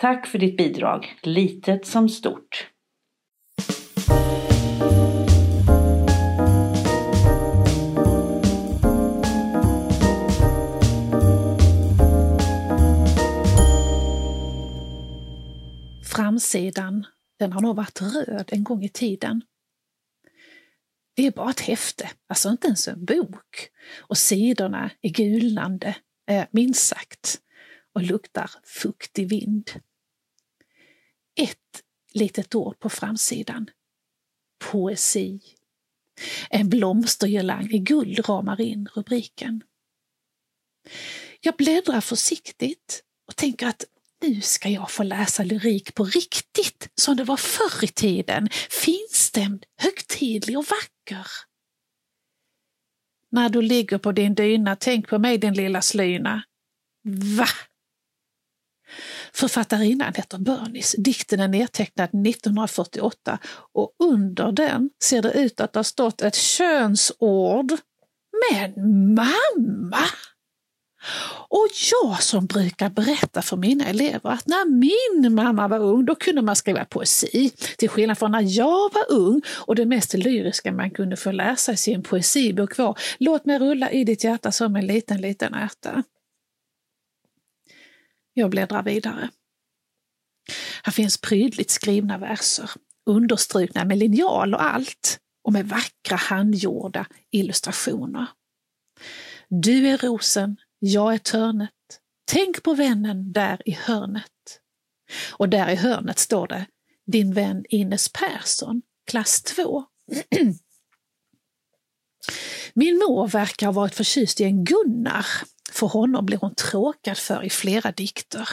Tack för ditt bidrag, litet som stort. Framsidan, den har nog varit röd en gång i tiden. Det är bara ett häfte, alltså inte ens en bok. Och sidorna är gulnande, eh, minst sagt, och luktar fuktig vind. Ett litet ord på framsidan. Poesi. En blomstergirlang i guld ramar in rubriken. Jag bläddrar försiktigt och tänker att nu ska jag få läsa lyrik på riktigt, som det var förr i tiden. Finstämd, högtidlig och vacker. När du ligger på din dyna, tänk på mig din lilla slyna. Va? Författarinnan heter Bernice. Dikten är nedtecknad 1948 och under den ser det ut att ha stått ett könsord. Men mamma! Och jag som brukar berätta för mina elever att när min mamma var ung då kunde man skriva poesi. Till skillnad från när jag var ung och det mest lyriska man kunde få läsa i sin poesibok var Låt mig rulla i ditt hjärta som en liten, liten ärta. Jag bläddrar vidare. Här finns prydligt skrivna verser, understrukna med linjal och allt och med vackra handgjorda illustrationer. Du är rosen, jag är törnet. Tänk på vännen där i hörnet. Och där i hörnet står det Din vän Ines Persson, klass 2. Min mor verkar ha varit förtjust i en Gunnar. För honom blir hon tråkad för i flera dikter.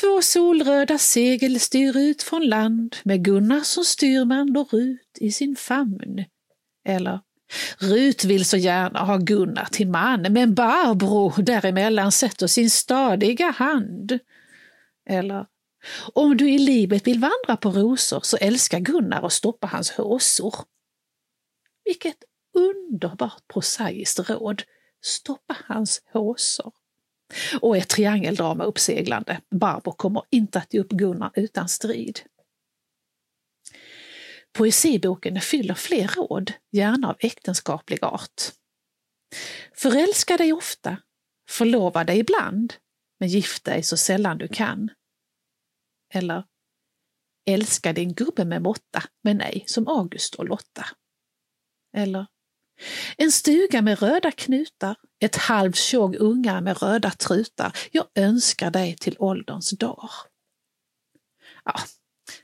Två solröda segel styr ut från land med Gunnar som styrman och Rut i sin famn. Eller Rut vill så gärna ha Gunnar till man, men Barbro däremellan sätter sin stadiga hand. Eller om du i livet vill vandra på rosor så älskar Gunnar att stoppa hans håsor. Vilket underbart prosaiskt råd! Stoppa hans håsor. Och ett triangeldrama uppseglande. Barbro kommer inte att ge upp Gunnar utan strid. Poesiboken fyller fler råd, gärna av äktenskaplig art. Förälska dig ofta, förlova dig ibland, men gift dig så sällan du kan. Eller Älska din gubbe med måtta, men nej som August och Lotta. Eller en stuga med röda knutar, ett halvt tjog ungar med röda trutar. Jag önskar dig till ålderns dag. Ja,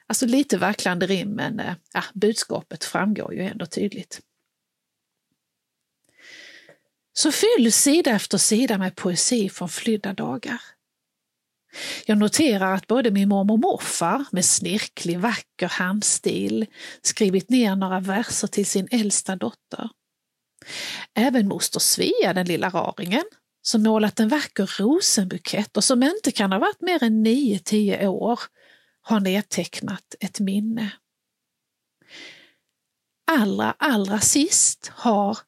Alltså lite vacklande rim men eh, ja, budskapet framgår ju ändå tydligt. Så fylls sida efter sida med poesi från flydda dagar. Jag noterar att både min mormor och morfar med snirklig vacker handstil skrivit ner några verser till sin äldsta dotter. Även moster Svea, den lilla raringen, som målat en vacker rosenbukett och som inte kan ha varit mer än 9-10 år, har nedtecknat ett minne. Allra, allra sist har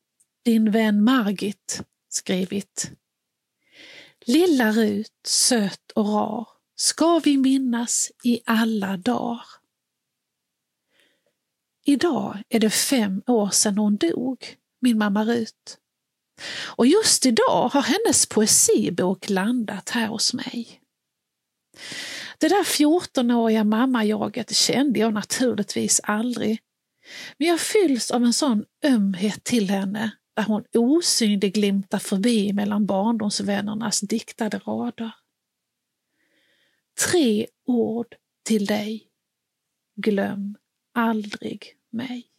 din vän Margit skrivit Lilla Rut, söt och rar, ska vi minnas i alla dagar. Idag är det fem år sedan hon dog, min mamma Rut. Och just idag har hennes poesibok landat här hos mig. Det där 14-åriga mammajaget kände jag naturligtvis aldrig. Men jag fylls av en sån ömhet till henne där hon osynlig glimtar förbi mellan barndomsvännernas diktade rader. Tre ord till dig. Glöm aldrig mig.